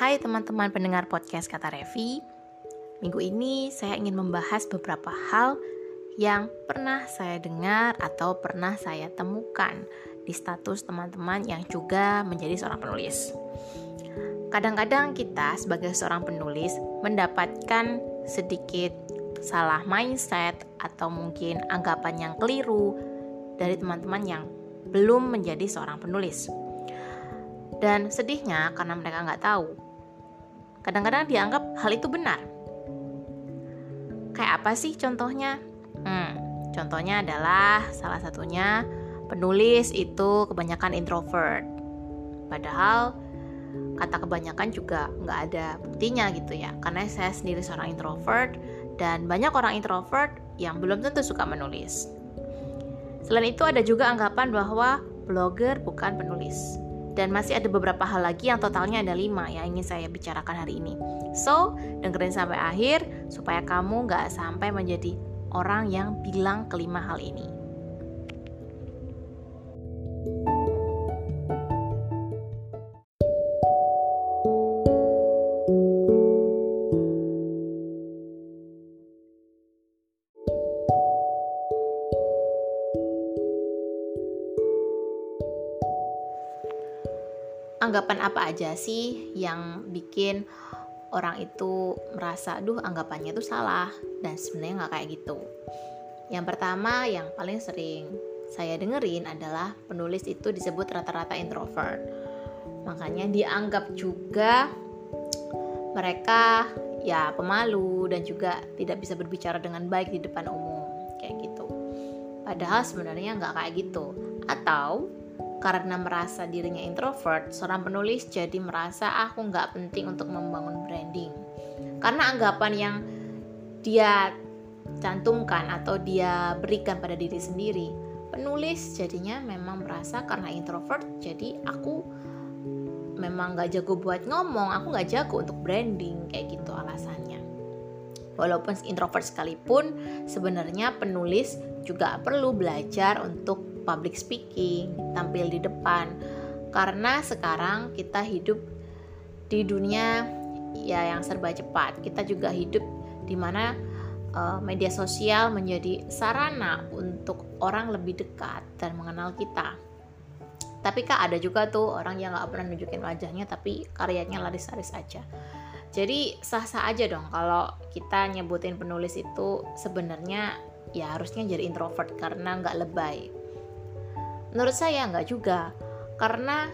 Hai teman-teman pendengar podcast Kata Revi Minggu ini saya ingin membahas beberapa hal yang pernah saya dengar atau pernah saya temukan di status teman-teman yang juga menjadi seorang penulis. Kadang-kadang kita sebagai seorang penulis mendapatkan sedikit salah mindset atau mungkin anggapan yang keliru dari teman-teman yang belum menjadi seorang penulis. Dan sedihnya karena mereka nggak tahu. Kadang-kadang dianggap hal itu benar. Kayak apa sih contohnya? Hmm, contohnya adalah salah satunya penulis itu kebanyakan introvert. Padahal kata kebanyakan juga nggak ada buktinya gitu ya. Karena saya sendiri seorang introvert dan banyak orang introvert yang belum tentu suka menulis. Selain itu ada juga anggapan bahwa blogger bukan penulis. Dan masih ada beberapa hal lagi yang totalnya ada lima yang ingin saya bicarakan hari ini. So, dengerin sampai akhir supaya kamu nggak sampai menjadi orang yang bilang kelima hal ini. Anggapan apa aja sih yang bikin orang itu merasa, duh anggapannya itu salah dan sebenarnya nggak kayak gitu. Yang pertama yang paling sering saya dengerin adalah penulis itu disebut rata-rata introvert. Makanya dianggap juga mereka ya pemalu dan juga tidak bisa berbicara dengan baik di depan umum kayak gitu. Padahal sebenarnya nggak kayak gitu. Atau karena merasa dirinya introvert, seorang penulis jadi merasa aku nggak penting untuk membangun branding. Karena anggapan yang dia cantumkan atau dia berikan pada diri sendiri, penulis jadinya memang merasa karena introvert, jadi aku memang nggak jago buat ngomong, aku nggak jago untuk branding kayak gitu alasannya. Walaupun introvert sekalipun, sebenarnya penulis juga perlu belajar untuk public speaking, tampil di depan. Karena sekarang kita hidup di dunia ya yang serba cepat. Kita juga hidup di mana uh, media sosial menjadi sarana untuk orang lebih dekat dan mengenal kita. Tapi kak ada juga tuh orang yang nggak pernah nunjukin wajahnya tapi karyanya laris-laris aja. Jadi sah-sah aja dong kalau kita nyebutin penulis itu sebenarnya ya harusnya jadi introvert karena nggak lebay Menurut saya nggak juga, karena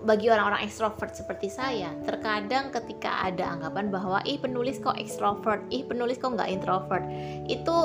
bagi orang-orang ekstrovert seperti saya, terkadang ketika ada anggapan bahwa ih penulis kok ekstrovert, ih penulis kok nggak introvert, itu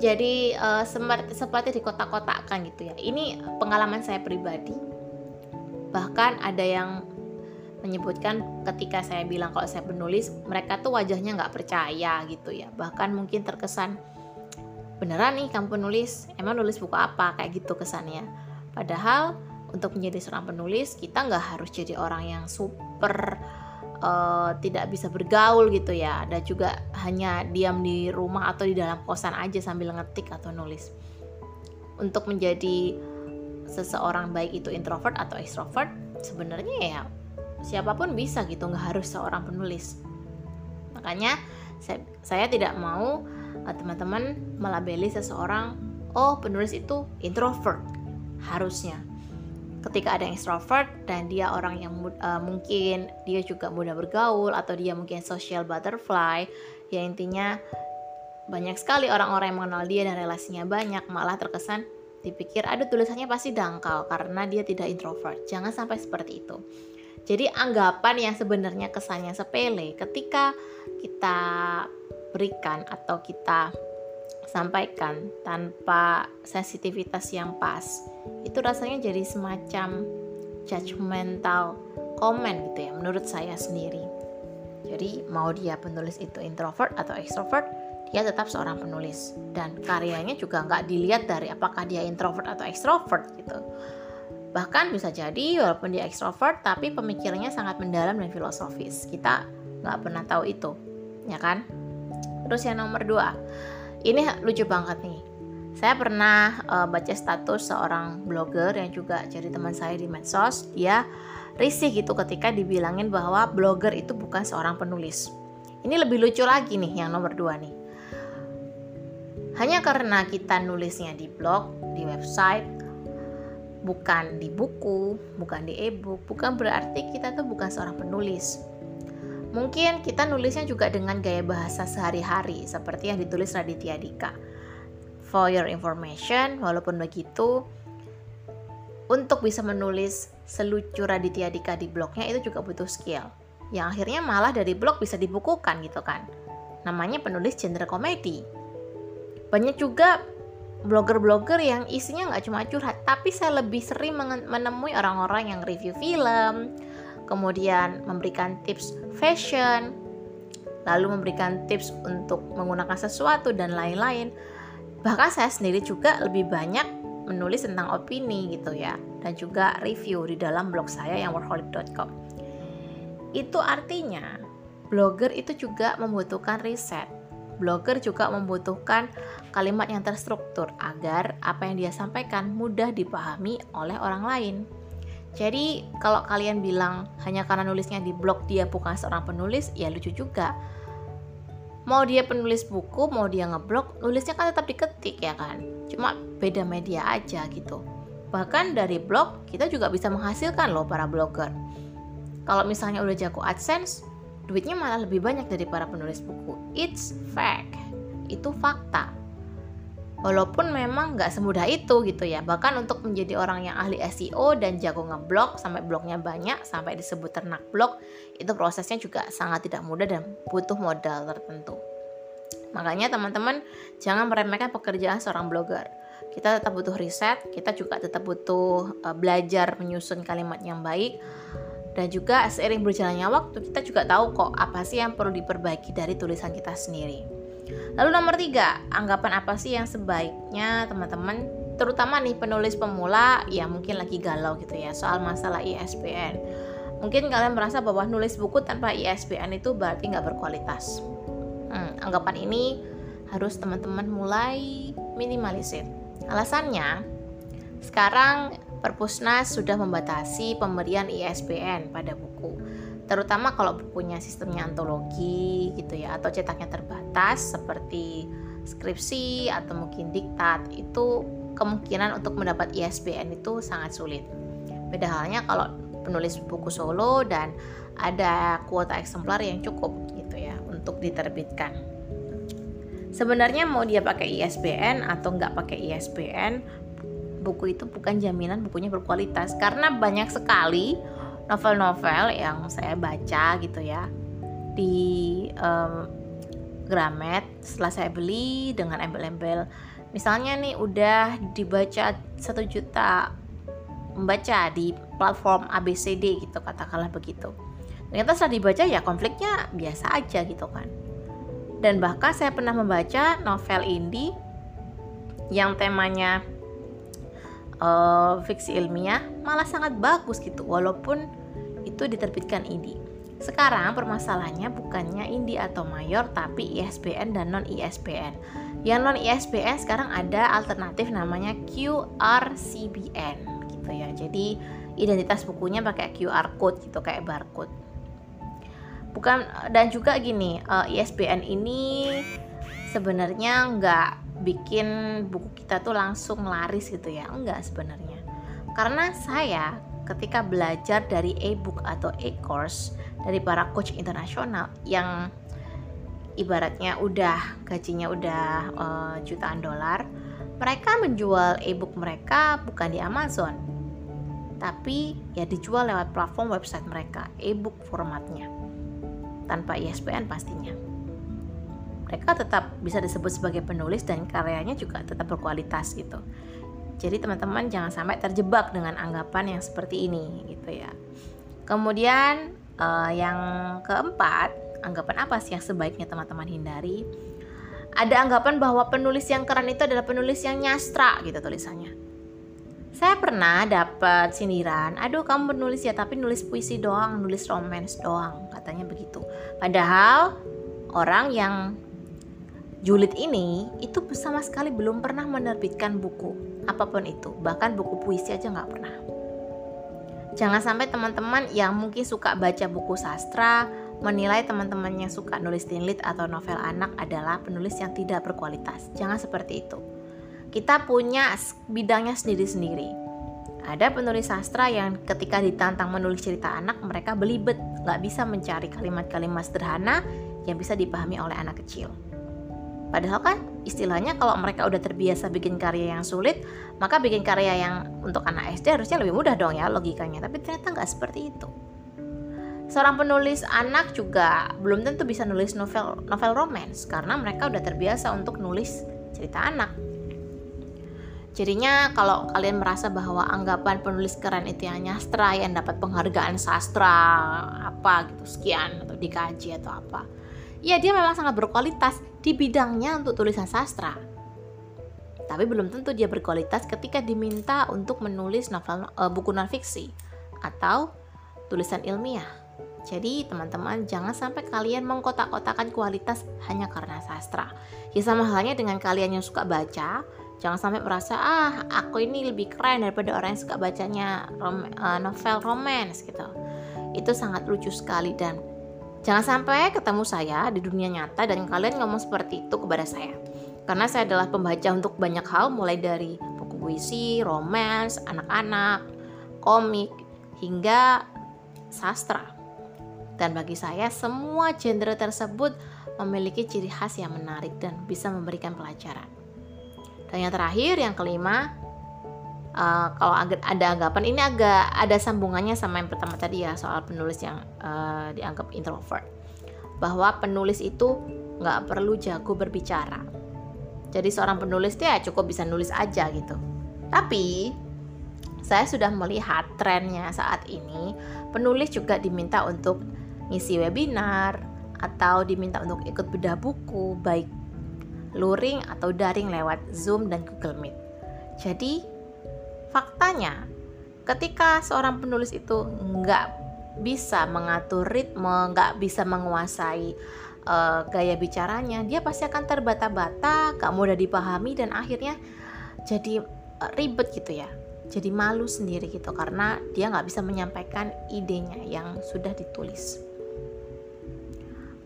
jadi uh, seperti di kotak-kotakkan gitu ya. Ini pengalaman saya pribadi. Bahkan ada yang menyebutkan ketika saya bilang kalau saya penulis, mereka tuh wajahnya nggak percaya gitu ya. Bahkan mungkin terkesan beneran nih kamu penulis, emang nulis buku apa kayak gitu kesannya Padahal untuk menjadi seorang penulis kita nggak harus jadi orang yang super uh, tidak bisa bergaul gitu ya. Dan juga hanya diam di rumah atau di dalam kosan aja sambil ngetik atau nulis. Untuk menjadi seseorang baik itu introvert atau extrovert sebenarnya ya siapa pun bisa gitu nggak harus seorang penulis. Makanya saya, saya tidak mau uh, teman-teman melabeli seseorang oh penulis itu introvert harusnya. Ketika ada yang extrovert dan dia orang yang uh, mungkin dia juga mudah bergaul atau dia mungkin social butterfly ya intinya banyak sekali orang-orang yang mengenal dia dan relasinya banyak malah terkesan dipikir ada tulisannya pasti dangkal karena dia tidak introvert. Jangan sampai seperti itu. Jadi anggapan yang sebenarnya kesannya sepele ketika kita berikan atau kita sampaikan tanpa sensitivitas yang pas. Itu rasanya jadi semacam judgmental comment gitu ya menurut saya sendiri. Jadi mau dia penulis itu introvert atau extrovert dia tetap seorang penulis. Dan karyanya juga nggak dilihat dari apakah dia introvert atau extrovert gitu. Bahkan bisa jadi walaupun dia extrovert tapi pemikirannya sangat mendalam dan filosofis. Kita nggak pernah tahu itu ya kan? Terus yang nomor dua ini lucu banget nih Saya pernah uh, baca status seorang blogger yang juga jadi teman saya di medsos. Dia risih gitu ketika dibilangin bahwa blogger itu bukan seorang penulis. Ini lebih lucu lagi nih yang nomor dua nih. Hanya karena kita nulisnya di blog, di website, bukan di buku, bukan di e-book, bukan berarti kita tuh bukan seorang penulis. Mungkin kita nulisnya juga dengan gaya bahasa sehari-hari seperti yang ditulis Raditya Dika For your information, walaupun begitu, untuk bisa menulis selucu Raditya Dika di blognya itu juga butuh skill. Yang akhirnya malah dari blog bisa dibukukan gitu kan. Namanya penulis genre komedi. Banyak juga blogger-blogger yang isinya nggak cuma curhat, tapi saya lebih sering menemui orang-orang yang review film, kemudian memberikan tips fashion, lalu memberikan tips untuk menggunakan sesuatu dan lain-lain. Bahkan saya sendiri juga lebih banyak menulis tentang opini gitu ya dan juga review di dalam blog saya yang workaholic.com itu artinya blogger itu juga membutuhkan riset. Blogger juga membutuhkan kalimat yang terstruktur agar apa yang dia sampaikan mudah dipahami oleh orang lain jadi kalau kalian bilang hanya karena nulisnya di blog dia bukan seorang penulis ya lucu juga. Mau dia penulis buku mau dia ngeblog nulisnya kan tetap diketik ya kan? Cuma beda media aja gitu. Bahkan dari blog kita juga bisa menghasilkan loh para blogger. Kalau misalnya udah jago AdSense duitnya malah lebih banyak dari para penulis buku. It's fact. Itu fakta Walaupun memang nggak semudah itu gitu ya. Bahkan untuk menjadi orang yang ahli SEO dan jago ngeblog Sampai blognya banyak, sampai disebut ternak blog Itu prosesnya juga sangat tidak mudah dan butuh modal tertentu. Makanya teman-teman jangan meremehkan pekerjaan seorang blogger. Kita tetap butuh riset, kita juga tetap butuh uh, belajar menyusun kalimat yang baik dan juga seiring berjalannya waktu kita juga tahu kok apa sih yang perlu diperbaiki dari tulisan kita sendiri. Lalu nomor tiga, anggapan apa sih yang sebaiknya teman-teman, terutama nih penulis pemula yang mungkin lagi galau gitu ya soal masalah ISBN. Mungkin kalian merasa bahwa nulis buku tanpa ISBN itu berarti nggak berkualitas. Hmm, anggapan ini harus teman-teman mulai minimalisir. Alasannya, sekarang Perpusnas sudah membatasi pemberian ISBN pada buku terutama kalau bukunya sistemnya antologi gitu ya atau cetaknya terbatas seperti skripsi atau mungkin diktat itu kemungkinan untuk mendapat ISBN itu sangat sulit. Beda halnya kalau penulis buku solo dan ada kuota eksemplar yang cukup gitu ya untuk diterbitkan. Sebenarnya mau dia pakai ISBN atau nggak pakai ISBN, buku itu bukan jaminan bukunya berkualitas karena banyak sekali novel-novel yang saya baca gitu ya di um, Gramet setelah saya beli dengan embel-embel. Misalnya nih udah dibaca satu juta membaca di platform ABCD gitu katakanlah begitu. Ternyata setelah dibaca ya konfliknya biasa aja gitu kan. Dan bahkan saya pernah membaca novel indie yang temanya uh, fiksi ilmiah malah sangat bagus gitu. Walaupun itu diterbitkan INDI. Sekarang permasalahannya bukannya INDI atau mayor tapi ISBN dan non ISBN. Yang non ISBN sekarang ada alternatif namanya QRCBN gitu ya. Jadi identitas bukunya pakai QR code gitu kayak barcode. Bukan dan juga gini, eh, ISBN ini sebenarnya nggak bikin buku kita tuh langsung laris gitu ya enggak sebenarnya karena saya ketika belajar dari e-book atau e-course dari para coach internasional yang ibaratnya udah gajinya udah uh, jutaan dolar, mereka menjual e-book mereka bukan di Amazon, tapi ya dijual lewat platform website mereka, e-book formatnya, tanpa ISBN pastinya. Mereka tetap bisa disebut sebagai penulis dan karyanya juga tetap berkualitas gitu. Jadi teman-teman jangan sampai terjebak dengan anggapan yang seperti ini gitu ya. Kemudian uh, yang keempat, anggapan apa sih yang sebaiknya teman-teman hindari? Ada anggapan bahwa penulis yang keren itu adalah penulis yang nyastra gitu tulisannya. Saya pernah dapat sindiran, aduh kamu penulis ya tapi nulis puisi doang, nulis romance doang, katanya begitu. Padahal orang yang Julid ini itu sama sekali belum pernah menerbitkan buku apa pun itu, bahkan buku puisi aja nggak pernah. Jangan sampai teman-teman yang mungkin suka baca buku sastra menilai teman-teman yang suka nulis teen lit atau novel anak adalah penulis yang tidak berkualitas. Jangan seperti itu. Kita punya bidangnya sendiri-sendiri. Ada penulis sastra yang ketika ditantang menulis cerita anak, mereka belibet, nggak bisa mencari kalimat-kalimat sederhana yang bisa dipahami oleh anak kecil. Padahal kan istilahnya kalau mereka udah terbiasa bikin karya yang sulit, maka bikin karya yang untuk anak SD harusnya lebih mudah dong ya logikanya. Tapi ternyata nggak seperti itu. Seorang penulis anak juga belum tentu bisa nulis novel novel romance karena mereka udah terbiasa untuk nulis cerita anak. Jadinya kalau kalian merasa bahwa anggapan penulis keren itu yang nyastra yang dapat penghargaan sastra apa gitu sekian atau dikaji atau apa ya dia memang sangat berkualitas di bidangnya untuk tulisan sastra. Tapi belum tentu dia berkualitas ketika diminta untuk menulis novel uh, buku non-fiksi atau tulisan ilmiah. Jadi teman-teman jangan sampai kalian mengkotak-kotakan kualitas hanya karena sastra. Ya sama halnya dengan kalian yang suka baca, jangan sampai merasa ah aku ini lebih keren daripada orang yang suka bacanya rom uh, novel romance gitu. Itu sangat lucu sekali dan Jangan sampai ketemu saya di dunia nyata dan kalian ngomong seperti itu kepada saya. Karena saya adalah pembaca untuk banyak hal mulai dari buku puisi, romance, anak-anak, komik, hingga sastra. Dan bagi saya semua genre tersebut memiliki ciri khas yang menarik dan bisa memberikan pelajaran. Dan yang terakhir, yang kelima, uh, kalau ada anggapan ini agak ada sambungannya sama yang pertama tadi ya soal penulis yang uh, dianggap introvert. Bahwa penulis itu nggak perlu jago berbicara. Jadi seorang penulis dia cukup bisa nulis aja gitu. Tapi saya sudah melihat trennya saat ini penulis juga diminta untuk ngisi webinar atau diminta untuk ikut bedah buku baik luring atau daring lewat Zoom dan Google Meet. Jadi Faktanya, ketika seorang penulis itu nggak bisa mengatur ritme, nggak bisa menguasai uh, gaya bicaranya, dia pasti akan terbata-bata, gak mudah dipahami dan akhirnya jadi uh, ribet gitu ya. Jadi malu sendiri gitu karena dia nggak bisa menyampaikan idenya yang sudah ditulis.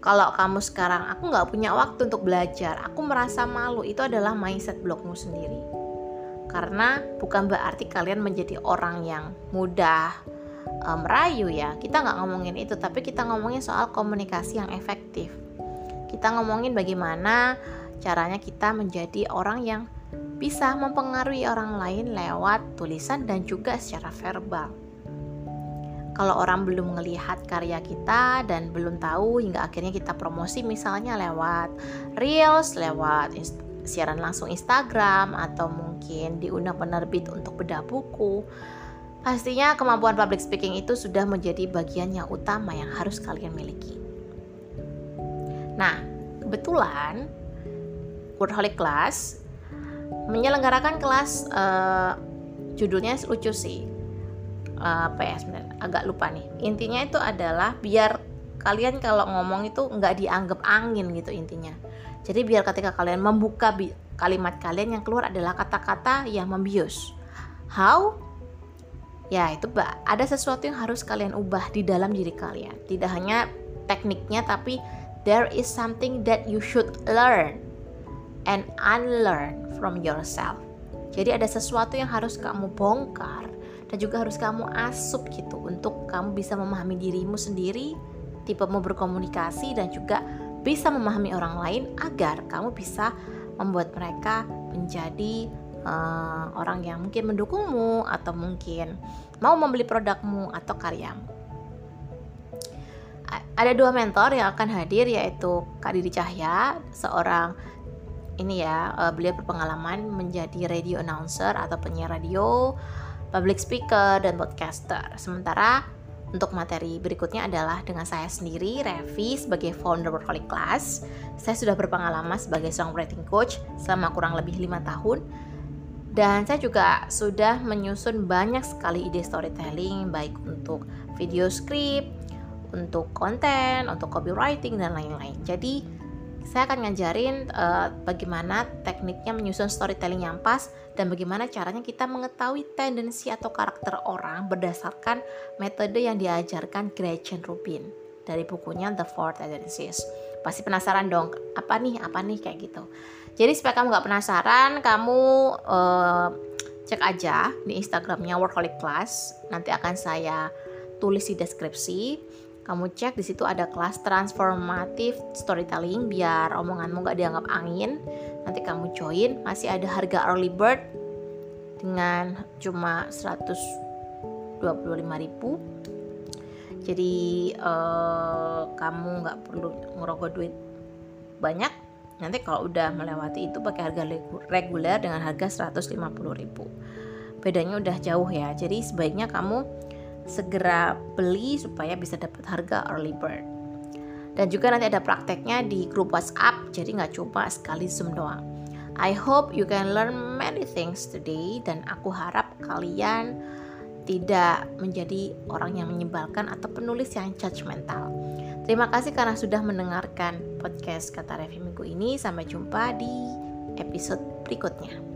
Kalau kamu sekarang aku nggak punya waktu untuk belajar, aku merasa malu itu adalah mindset blokmu sendiri karena bukan berarti kalian menjadi orang yang mudah uh, merayu ya. Kita nggak ngomongin itu tapi kita ngomongin soal komunikasi yang efektif. Kita ngomongin bagaimana caranya kita menjadi orang yang bisa mempengaruhi orang lain lewat tulisan dan juga secara verbal. Kalau orang belum melihat karya kita dan belum tahu hingga akhirnya kita promosi misalnya lewat reels, lewat siaran langsung Instagram atau mungkin diundang penerbit untuk bedah buku. Pastinya kemampuan public speaking itu sudah menjadi bagian yang utama yang harus kalian miliki. Nah, kebetulan Workaholic Class menyelenggarakan kelas uh, judulnya lucu sih. Uh, apa ya sebenarnya agak lupa nih. Intinya itu adalah biar kalian kalau ngomong itu nggak dianggap angin gitu intinya jadi biar ketika kalian membuka kalimat kalian yang keluar adalah kata-kata yang membius. How? Ya, itu ada sesuatu yang harus kalian ubah di dalam diri kalian. Tidak hanya tekniknya tapi there is something that you should learn and unlearn from yourself. Jadi ada sesuatu yang harus kamu bongkar dan juga harus kamu asup gitu untuk kamu bisa memahami dirimu sendiri, tipe mau berkomunikasi dan juga bisa memahami orang lain agar kamu bisa membuat mereka menjadi uh, orang yang mungkin mendukungmu atau mungkin mau membeli produkmu atau karyamu. Ada dua mentor yang akan hadir yaitu Kak Didi Cahya, seorang ini ya, uh, beliau berpengalaman menjadi radio announcer atau penyiar radio, public speaker dan podcaster. Sementara untuk materi berikutnya adalah dengan saya sendiri, Revi, sebagai founder Workaholic Class. Saya sudah berpengalaman sebagai songwriting coach selama kurang lebih lima tahun. Dan saya juga sudah menyusun banyak sekali ide storytelling, baik untuk video script, untuk konten, untuk copywriting, dan lain-lain. Jadi, saya akan ngajarin uh, bagaimana tekniknya menyusun storytelling yang pas dan bagaimana caranya kita mengetahui tendensi atau karakter orang berdasarkan metode yang diajarkan Gretchen Rubin dari bukunya The Four Tendencies. Pasti penasaran dong, apa nih, apa nih kayak gitu. Jadi supaya kamu nggak penasaran, kamu uh, cek aja di Instagramnya Workaholic Class. Nanti akan saya tulis di deskripsi kamu cek di situ ada kelas transformatif storytelling biar omonganmu nggak dianggap angin. Nanti kamu join masih ada harga early bird dengan cuma 125.000 jadi uh, kamu nggak perlu ngerogoh duit banyak. Nanti kalau udah melewati itu pakai harga reguler dengan harga 150.000 bedanya udah jauh ya. Jadi sebaiknya kamu segera beli supaya bisa dapat harga early bird. Dan juga nanti ada prakteknya di grup WhatsApp, jadi nggak cuma sekali Zoom doang. I hope you can learn many things today dan aku harap kalian tidak menjadi orang yang menyebalkan atau penulis yang judgmental. Terima kasih karena sudah mendengarkan podcast Kata Revi minggu ini. Sampai jumpa di episode berikutnya.